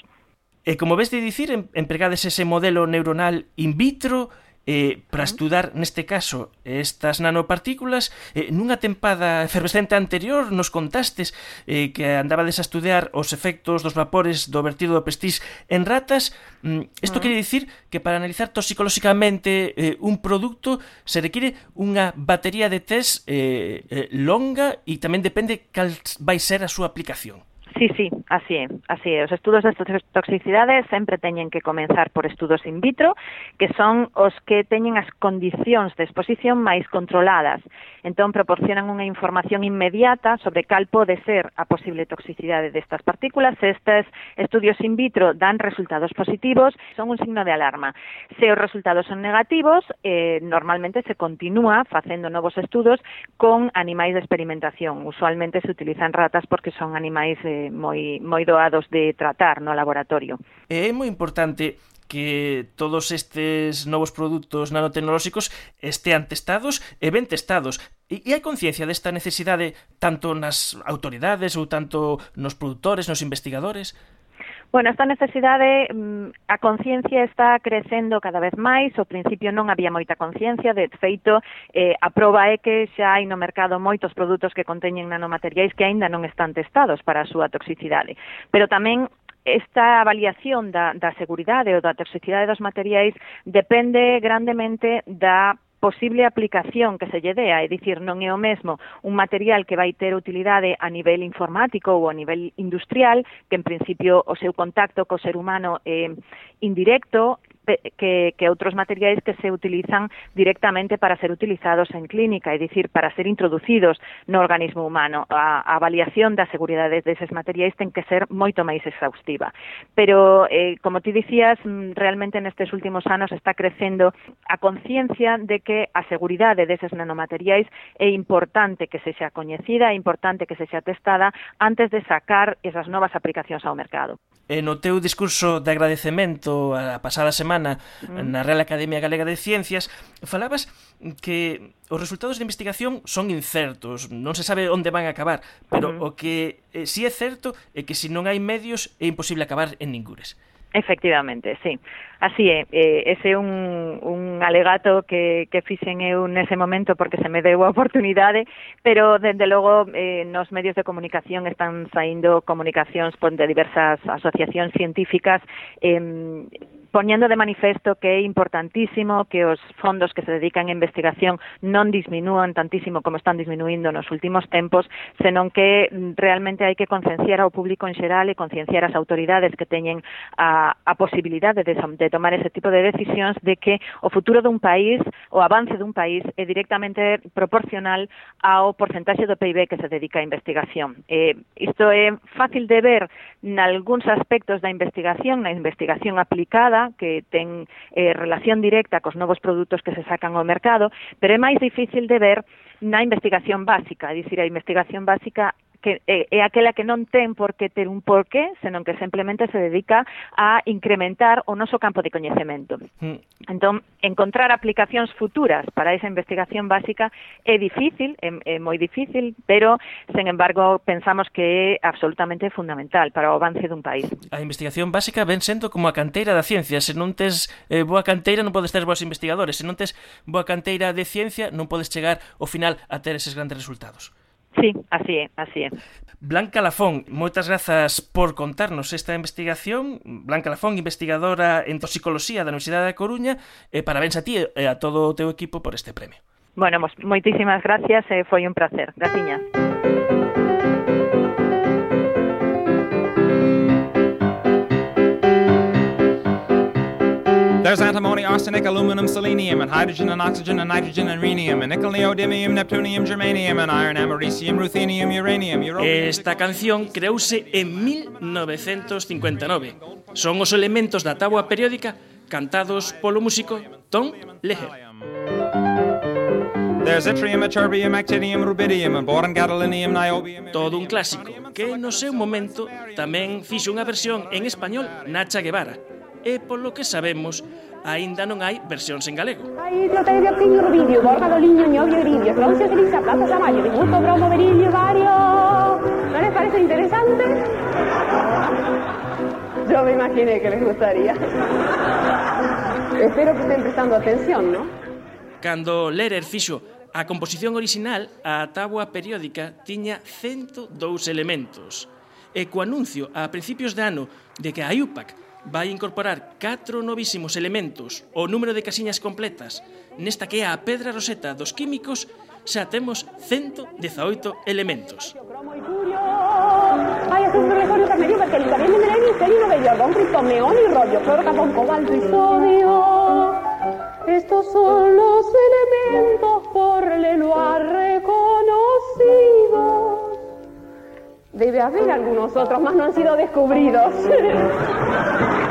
E como ves de dicir, empregades ese modelo neuronal in vitro eh, para estudar neste caso estas nanopartículas eh, nunha tempada efervescente anterior nos contastes eh, que andabades a estudar os efectos dos vapores do vertido do pestís en ratas mm, isto mm. quere dicir que para analizar toxicolóxicamente eh, un produto se require unha batería de test eh, eh, longa e tamén depende cal vai ser a súa aplicación Sí, sí, así é, así é. Os estudos de toxicidade sempre teñen que comenzar por estudos in vitro, que son os que teñen as condicións de exposición máis controladas. Entón, proporcionan unha información inmediata sobre cal pode ser a posible toxicidade destas partículas. Estes estudios in vitro dan resultados positivos, son un signo de alarma. Se os resultados son negativos, eh, normalmente se continúa facendo novos estudos con animais de experimentación. Usualmente se utilizan ratas porque son animais eh, moi, moi doados de tratar no laboratorio. É moi importante que todos estes novos produtos nanotecnolóxicos estean testados e ben testados. E, e hai conciencia desta necesidade tanto nas autoridades ou tanto nos produtores, nos investigadores? Bueno, esta necesidade, mm, a conciencia está crecendo cada vez máis, ao principio non había moita conciencia, de feito, eh, a proba é que xa hai no mercado moitos produtos que conteñen nanomateriais que aínda non están testados para a súa toxicidade. Pero tamén esta avaliación da, da seguridade ou da toxicidade dos materiais depende grandemente da posible aplicación que se lle dea, é dicir, non é o mesmo un material que vai ter utilidade a nivel informático ou a nivel industrial, que en principio o seu contacto co ser humano é indirecto, que, que outros materiais que se utilizan directamente para ser utilizados en clínica, é dicir, para ser introducidos no organismo humano. A, a avaliación da seguridade deses materiais ten que ser moito máis exhaustiva. Pero, eh, como ti dicías, mm, realmente nestes últimos anos está crecendo a conciencia de que a seguridade deses nanomateriais é importante que se xa coñecida, é importante que se xa testada antes de sacar esas novas aplicacións ao mercado. E no teu discurso de agradecemento a pasada semana semana mm. na Real Academia Galega de Ciencias, falabas que os resultados de investigación son incertos, non se sabe onde van a acabar, pero uh o que eh, si é certo é que se non hai medios é imposible acabar en ningures. Efectivamente, sí. Así é, eh, ese é un, un alegato que, que fixen eu nese momento porque se me deu a oportunidade, pero dende logo eh, nos medios de comunicación están saindo comunicacións de diversas asociacións científicas eh, poñendo de manifesto que é importantísimo que os fondos que se dedican a investigación non disminúan tantísimo como están disminuindo nos últimos tempos, senón que realmente hai que concienciar ao público en xeral e concienciar as autoridades que teñen a, a posibilidade de, de tomar ese tipo de decisións de que o futuro dun país, o avance dun país é directamente proporcional ao porcentaxe do PIB que se dedica a investigación. Eh, isto é fácil de ver nalgúns aspectos da investigación, na investigación aplicada, moda que ten eh, relación directa cos novos produtos que se sacan ao mercado, pero é máis difícil de ver na investigación básica, é dicir, a investigación básica que eh, eh, é aquela que non ten por que ter un porqué, senón que simplemente se dedica a incrementar o noso campo de coñecemento. Mm. Entón, encontrar aplicacións futuras para esa investigación básica é difícil, é, é moi difícil, pero, sen embargo, pensamos que é absolutamente fundamental para o avance dun país. A investigación básica ven sendo como a canteira da ciencia. Se non tes eh, boa canteira, non podes ter boas investigadores. Se non tes boa canteira de ciencia, non podes chegar ao final a ter eses grandes resultados. Sí, así é, así é. Blanca Lafón, moitas grazas por contarnos esta investigación. Blanca Lafón, investigadora en toxicoloxía da Universidade da Coruña, e parabéns a ti e a todo o teu equipo por este premio. Bueno, moitísimas gracias, eh, foi un placer. Graciñas. There's antimony, arsenic, aluminum, selenium, and hydrogen and oxygen and nitrogen and rhenium, and nickel, neodymium, neptunium, germanium, and iron, americium, ruthenium, uranium, Esta canción creouse en 1959. Son os elementos da táboa periódica cantados polo músico Tom Leher. There's yttrium, ytterbium, actinium, rubidium, and boron, gadolinium, niobium... Todo un clásico que no seu momento tamén fixo unha versión en español Nacha Guevara, e polo que sabemos aínda non hai versións en galego. Aí biblioteca Piño Rubidio, Borja do Liño, Ñovio Irilio, Florencio Grisa, Plaza Samayo, Dibuto, Bromo, Berilio, Vario... ¿No les parece interesante? Yo me imaginé que les gustaría. Espero que estén prestando atención, ¿no? Cando Lerer fixo a composición orixinal, a tábua periódica tiña 102 elementos. E co anuncio a principios de ano de que a IUPAC vai incorporar catro novísimos elementos o número de casiñas completas. Nesta que é a pedra roseta dos químicos xa temos 118 elementos. Hay ácidos perlejónicos medio berkelio, también merenio, serio, bellordón, criptón, neón y rollo, cloro, carbón, cobalto y sodio. Estos son los elementos por Lelo ha reconocido. Debe haber algunos otros, más no han sido descubridos.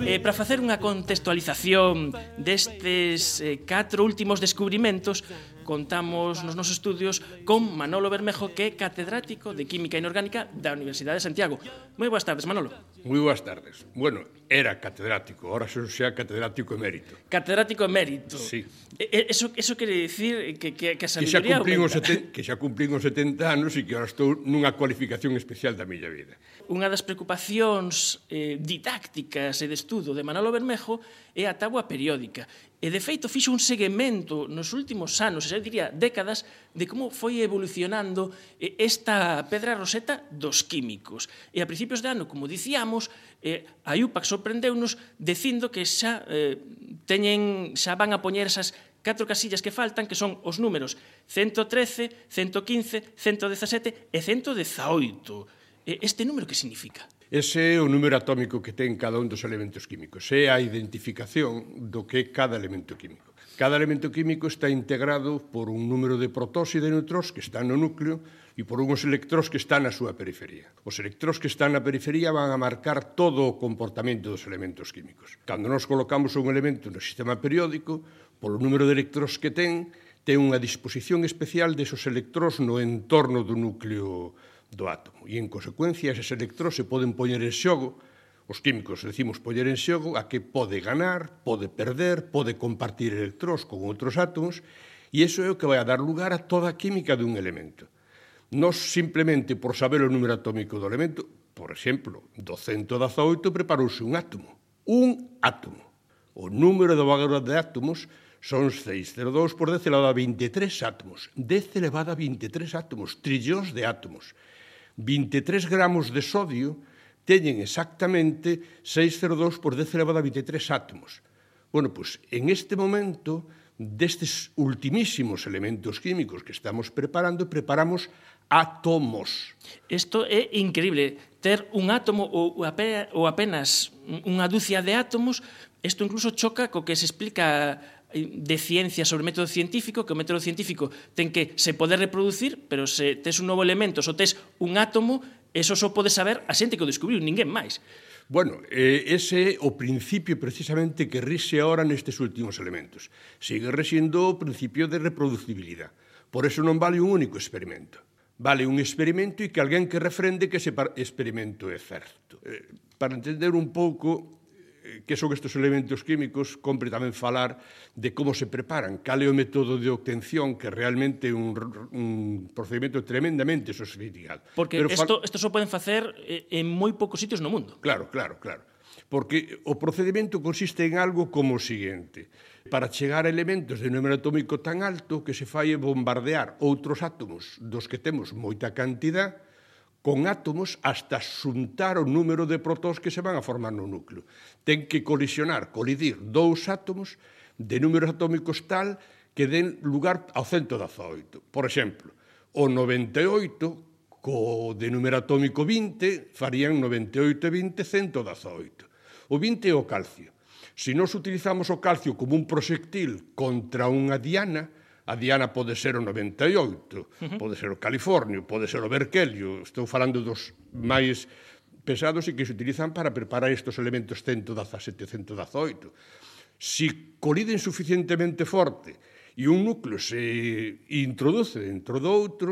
E para facer unha contextualización destes eh, catro últimos descubrimentos, contamos nos nosos estudios con Manolo Bermejo, que é catedrático de Química Inorgánica da Universidade de Santiago. Moi boas tardes, Manolo. Moi boas tardes. Bueno, era catedrático, ahora son xa catedrático emérito. Catedrático emérito. Sí. E, eso, eso quere dicir que, que, que a sabiduría que xa seten, que xa cumplín os 70 anos e que ahora estou nunha cualificación especial da miña vida. Unha das preocupacións eh, didácticas e de estudo de Manolo Bermejo é a tábua periódica. E, de feito, fixo un seguimento nos últimos anos, xa diría décadas, de como foi evolucionando eh, esta pedra roseta dos químicos. E a principios de ano, como dicíamos, eh, a IUPAC sorprendeunos dicindo que xa eh, teñen, xa van a poñer esas catro casillas que faltan, que son os números 113, 115, 117 e 118. Este número que significa? Ese é o número atómico que ten cada un dos elementos químicos. É a identificación do que é cada elemento químico. Cada elemento químico está integrado por un número de protós e de neutróns que están no núcleo e por unhos electróns que están na súa periferia. Os electróns que están na periferia van a marcar todo o comportamento dos elementos químicos. Cando nos colocamos un elemento no sistema periódico, polo número de electróns que ten, ten unha disposición especial desos electróns no entorno do núcleo do átomo. E, en consecuencia, eses electróns se poden poñer en xogo, os químicos decimos poñer en xogo, a que pode ganar, pode perder, pode compartir electróns con outros átomos, e iso é o que vai a dar lugar a toda a química dun elemento. Nos simplemente por saber o número atómico do elemento, por exemplo, do 118 preparouse un átomo. Un átomo. O número de valor de átomos son 602 por 10 elevado a 23 átomos. 10 elevado a 23 átomos, trillóns de átomos. 23 gramos de sodio teñen exactamente 602 por 10 elevado a 23 átomos. Bueno, pois pues, en este momento destes ultimísimos elementos químicos que estamos preparando, preparamos átomos. Isto é increíble, ter un átomo ou, ou apenas unha dúcia de átomos, isto incluso choca co que se explica Eh, de ciencia sobre método científico, que o método científico ten que se poder reproducir, pero se tes un novo elemento, só tes un átomo, eso só pode saber a xente que o descubriu, ninguén máis. Bueno, eh, ese é o principio precisamente que rixe ahora nestes últimos elementos. Sigue rexendo o principio de reproducibilidade. Por eso non vale un único experimento. Vale un experimento e que alguén que refrende que ese experimento é certo. Eh, para entender un pouco que son estes elementos químicos, compre tamén falar de como se preparan, cal é o método de obtención, que realmente é un, un procedimento tremendamente sofisticado. Porque isto isto só poden facer eh, en moi poucos sitios no mundo. Claro, claro, claro. Porque o procedimento consiste en algo como o seguinte. Para chegar a elementos de número atómico tan alto que se fai bombardear outros átomos dos que temos moita cantidad, con átomos hasta xuntar o número de protóns que se van a formar no núcleo. Ten que colisionar, colidir dous átomos de números atómicos tal que den lugar ao 118. Por exemplo, o 98 co de número atómico 20 farían 98 e 20, 118. O 20 é o calcio. Se nós nos utilizamos o calcio como un proxectil contra unha diana, A diana pode ser o 98, uh -huh. pode ser o californio, pode ser o Berkelio, Estou falando dos máis pesados e que se utilizan para preparar estes elementos 117, 118. Si coliden suficientemente forte e un núcleo se introduce dentro do outro,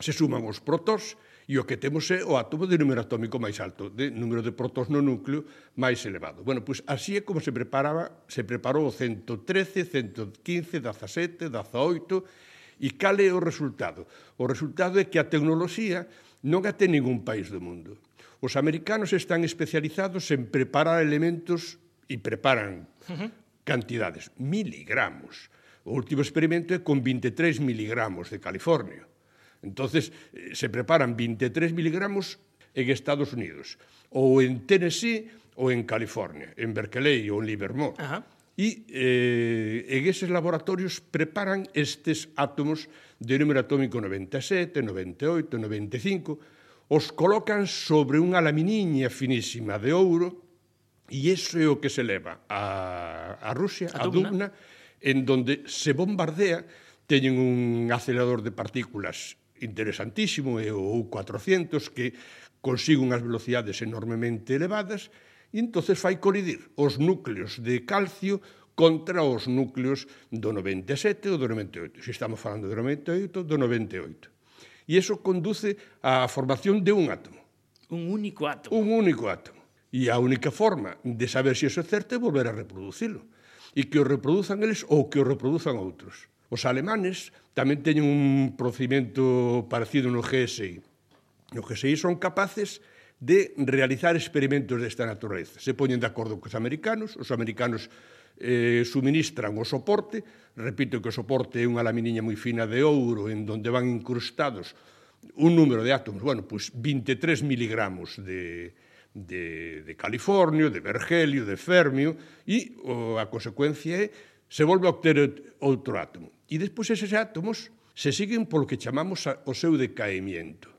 se suman os protos, e o que temos é o átomo de número atómico máis alto, de número de protós no núcleo máis elevado. Bueno, pois así é como se preparaba, se preparou o 113, 115, 17, 18, e cal é o resultado? O resultado é que a tecnoloxía non a ten ningún país do mundo. Os americanos están especializados en preparar elementos e preparan uh -huh. cantidades, miligramos. O último experimento é con 23 miligramos de California. Entonces, eh, se preparan 23 miligramos en Estados Unidos, ou en Tennessee, ou en California, en Berkeley ou en Livermore. Ajá. E eh, en eses laboratorios preparan estes átomos de número atómico 97, 98, 95, os colocan sobre unha laminiña finísima de ouro e iso é o que se leva a, a Rusia, a, a Dubna, en donde se bombardea, teñen un acelerador de partículas interesantísimo é o 400 que consigue unhas velocidades enormemente elevadas e entonces fai colidir os núcleos de calcio contra os núcleos do 97 ou do 98. Se estamos falando do 98, do 98. E iso conduce á formación de un átomo. Un único átomo. Un único átomo. E a única forma de saber se iso é certo é volver a reproducilo. E que o reproduzan eles ou que o reproduzan outros. Os alemanes tamén teñen un procedimento parecido no GSI. No GSI son capaces de realizar experimentos desta natureza. Se poñen de acordo cos americanos, os americanos eh, suministran o soporte, repito que o soporte é unha laminiña moi fina de ouro en donde van incrustados un número de átomos, bueno, pois 23 miligramos de, de, de californio, de bergelio, de fermio, e o, a consecuencia é se volve a obter outro átomo. E despois eses átomos se siguen polo que chamamos a, o seu decaimiento.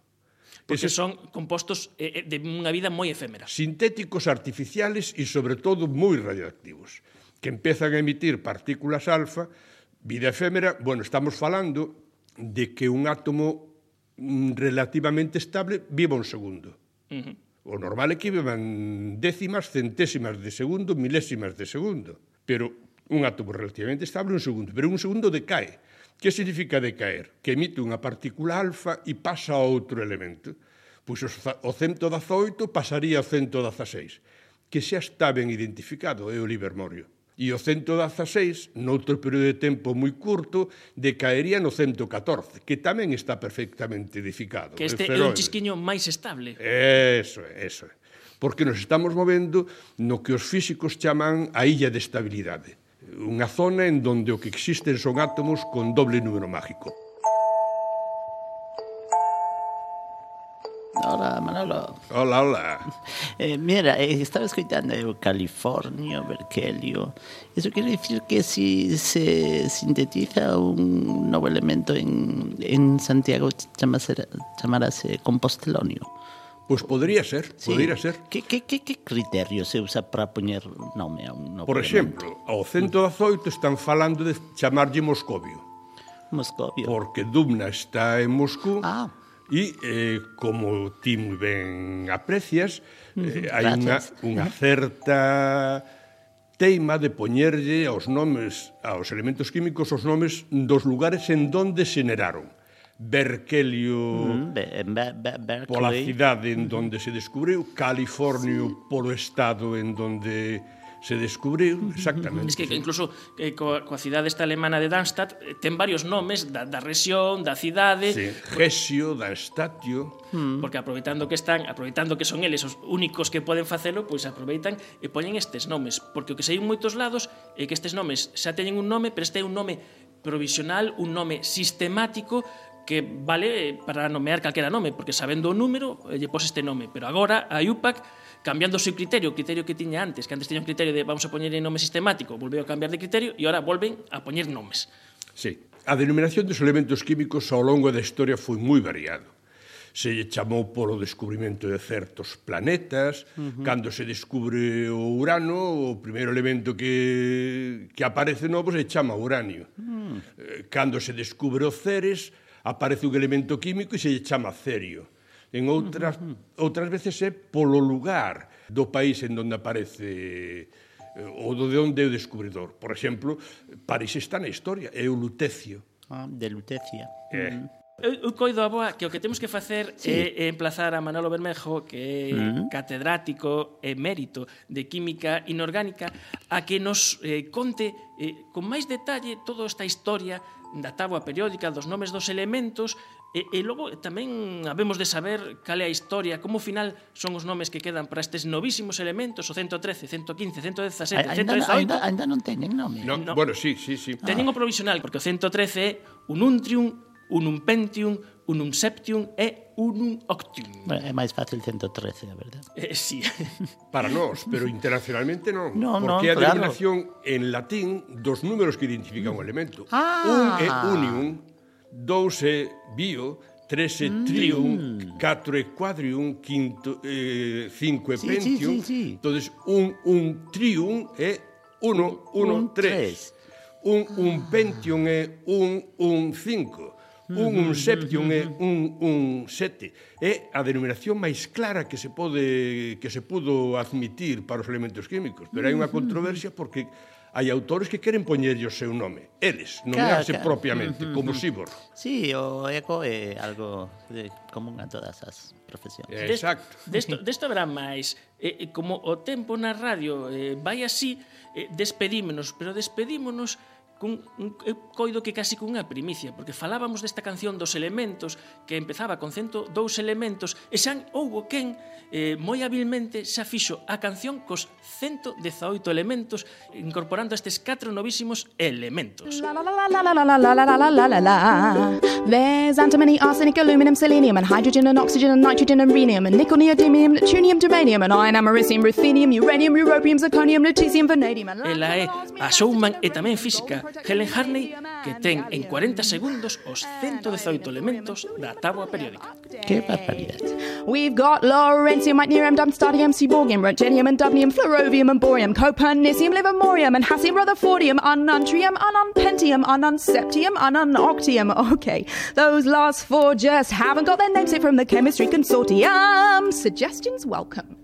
Porque eses, son compostos eh, eh, de unha vida moi efémera. Sintéticos artificiales e, sobre todo, moi radioactivos, que empezan a emitir partículas alfa, vida efémera, bueno, estamos falando de que un átomo mm, relativamente estable viva un segundo. Uh -huh. O normal é que vivan décimas, centésimas de segundo, milésimas de segundo. Pero un átomo relativamente estable un segundo, pero un segundo decae. Que significa decaer? Que emite unha partícula alfa e pasa a outro elemento. Pois o 118 pasaría ao 116, que xa está ben identificado, é o Livermorio. E o 116, noutro período de tempo moi curto, decaería no 114, que tamén está perfectamente edificado. Que este é un chisquiño máis estable. Eso é, eso é. Porque nos estamos movendo no que os físicos chaman a illa de estabilidade Unha zona en donde o que existen son átomos con doble número mágico. Hola, Manolo. Hola, hola. Eh, mira, eh, estaba escuchando el Californio, Berkelio. Eso quiere decir que si se sintetiza un nuevo elemento en, en Santiago, llamarse, llamarase compostelonio. Pois podría ser, sí. podría ser. Que, que, que, que criterio se usa para poñer nome a un Por exemplo, ao 118 están falando de chamarlle Moscovio. Moscovio. Porque Dubna está en Moscú. Ah. E eh, como ti moi ben aprecias, eh, hai unha, unha certa teima de poñerlle aos nomes, aos elementos químicos, os nomes dos lugares en donde xeneraron. Berkelio mm, be, be, be, pola cidade en donde se descubriu, Californio sí. polo estado en donde se descubriu, exactamente. Es que, incluso eh, coa, coa cidade esta alemana de Darmstadt eh, ten varios nomes da, da rexión, da cidade. Sí, Gesio, Darmstadtio. Mm. Porque aproveitando que están, aproveitando que son eles os únicos que poden facelo, pois aproveitan e poñen estes nomes, porque o que sei en moitos lados é que estes nomes xa teñen un nome, pero este é un nome provisional, un nome sistemático que vale para nomear calquera nome, porque sabendo o número, eh, lle pos este nome. Pero agora a IUPAC, cambiando o seu criterio, o criterio que tiña antes, que antes tiña un criterio de vamos a poñer nome sistemático, volveu a cambiar de criterio e agora volven a poñer nomes. Sí, a denominación dos elementos químicos ao longo da historia foi moi variado se lle chamou polo descubrimento de certos planetas, uh -huh. cando se descubre o Urano, o primeiro elemento que, que aparece novo se chama uranio. Uh -huh. Cando se descubre o Ceres, aparece un elemento químico e se lle chama cerio. En outras, uh -huh. outras veces é polo lugar do país en onde aparece eh, ou do de onde é o descubridor. Por exemplo, París está na historia, é o Lutecio. Ah, de Lutecia. É. Mm. Eu, eu coido a boa que o que temos que facer sí. é, é emplazar a Manolo Bermejo, que é uh -huh. catedrático emérito de Química Inorgánica, a que nos eh, conte eh, con máis detalle toda esta historia da táboa periódica dos nomes dos elementos e, e logo tamén habemos de saber cal é a historia, como final son os nomes que quedan para estes novísimos elementos, o 113, 115, 117, ainda, 118. Ainda, ainda non teñen nome. No, no. Bueno, sí, sí, sí. Teñen ah. o provisional, porque o 113 é un untrium unum pentium, unum septium e unum octium. Bueno, é máis fácil 113, a verdade. Eh, sí. Para nós, pero internacionalmente non. No, porque no, a denominación claro. en latín dos números que identifican mm. o elemento. Ah. Un é unium, dous é bio, tres e trium, mm. catro e quadrium, quinto, eh, cinco e sí, pentium. Sí, sí, sí. Entonces, un, un trium é uno, uno, un, tres. tres. Un, un pentium é un, un, cinco. Mm-hmm. un un septium é un un sete. É a denominación máis clara que se pode que se pudo admitir para os elementos químicos, pero hai unha mm-hmm. controversia porque hai autores que queren poñerlle o seu nome, eles, nomearse claro, claro. propiamente, mm-hmm. como Sibor. Sí, o eco é algo de, común a todas as profesións. Eh, exacto. Desto, desto habrá máis. Eh, como o tempo na radio eh, vai así, eh, despedímonos, pero despedímonos cun, un, eu coido que casi cunha primicia, porque falábamos desta canción dos elementos, que empezaba con 102 elementos, e xa houbo quen eh, moi habilmente xa fixo a canción cos 118 elementos, incorporando estes catro novísimos elementos. La, la, la, la, la, la, la, la, la, la, la, la. There's antimony, arsenic, aluminum, selenium, and hydrogen, and oxygen, and nitrogen, and rhenium, and nickel, neodymium, neptunium, germanium, and iron, americium, ruthenium, uranium, europium, zirconium, lutetium, vanadium, and... Ela é a showman e tamén física, Helen Harney que ten en 40 segundos os 118 elementos da tábua periódica. Que barbaridade. We've got lawrencium, micnerium, dumpstadium, seaborgium, roentgenium, and dubnium, fluorovium, and borium, copernicium, livermorium, and hassium, rutherfordium, ununtrium, unumpentium, ununseptium, ununoctium. Okay, those last four just haven't got their namesake from the chemistry consortium. Suggestions welcome.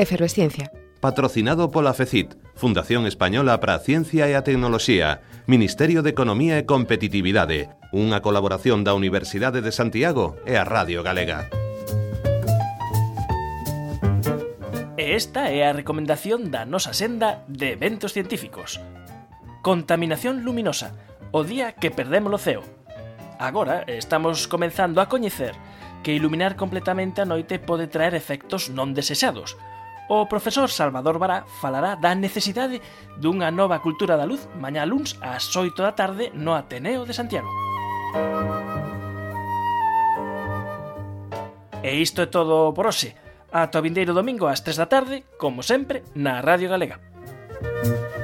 Efervesciencia. Patrocinado pola FECIT, Fundación Española para a Ciencia e a Tecnoloxía, Ministerio de Economía e Competitividade, unha colaboración da Universidade de Santiago e a Radio Galega. E esta é a recomendación da nosa senda de eventos científicos. Contaminación luminosa, o día que perdemos o ceo. Agora estamos comenzando a coñecer que iluminar completamente a noite pode traer efectos non desexados, O profesor Salvador Bará falará da necesidade dunha nova cultura da luz mañá luns ás 8 da tarde no Ateneo de Santiago. E isto é todo por hoxe. Ata o vindeiro domingo ás 3 da tarde, como sempre, na Radio Galega. Música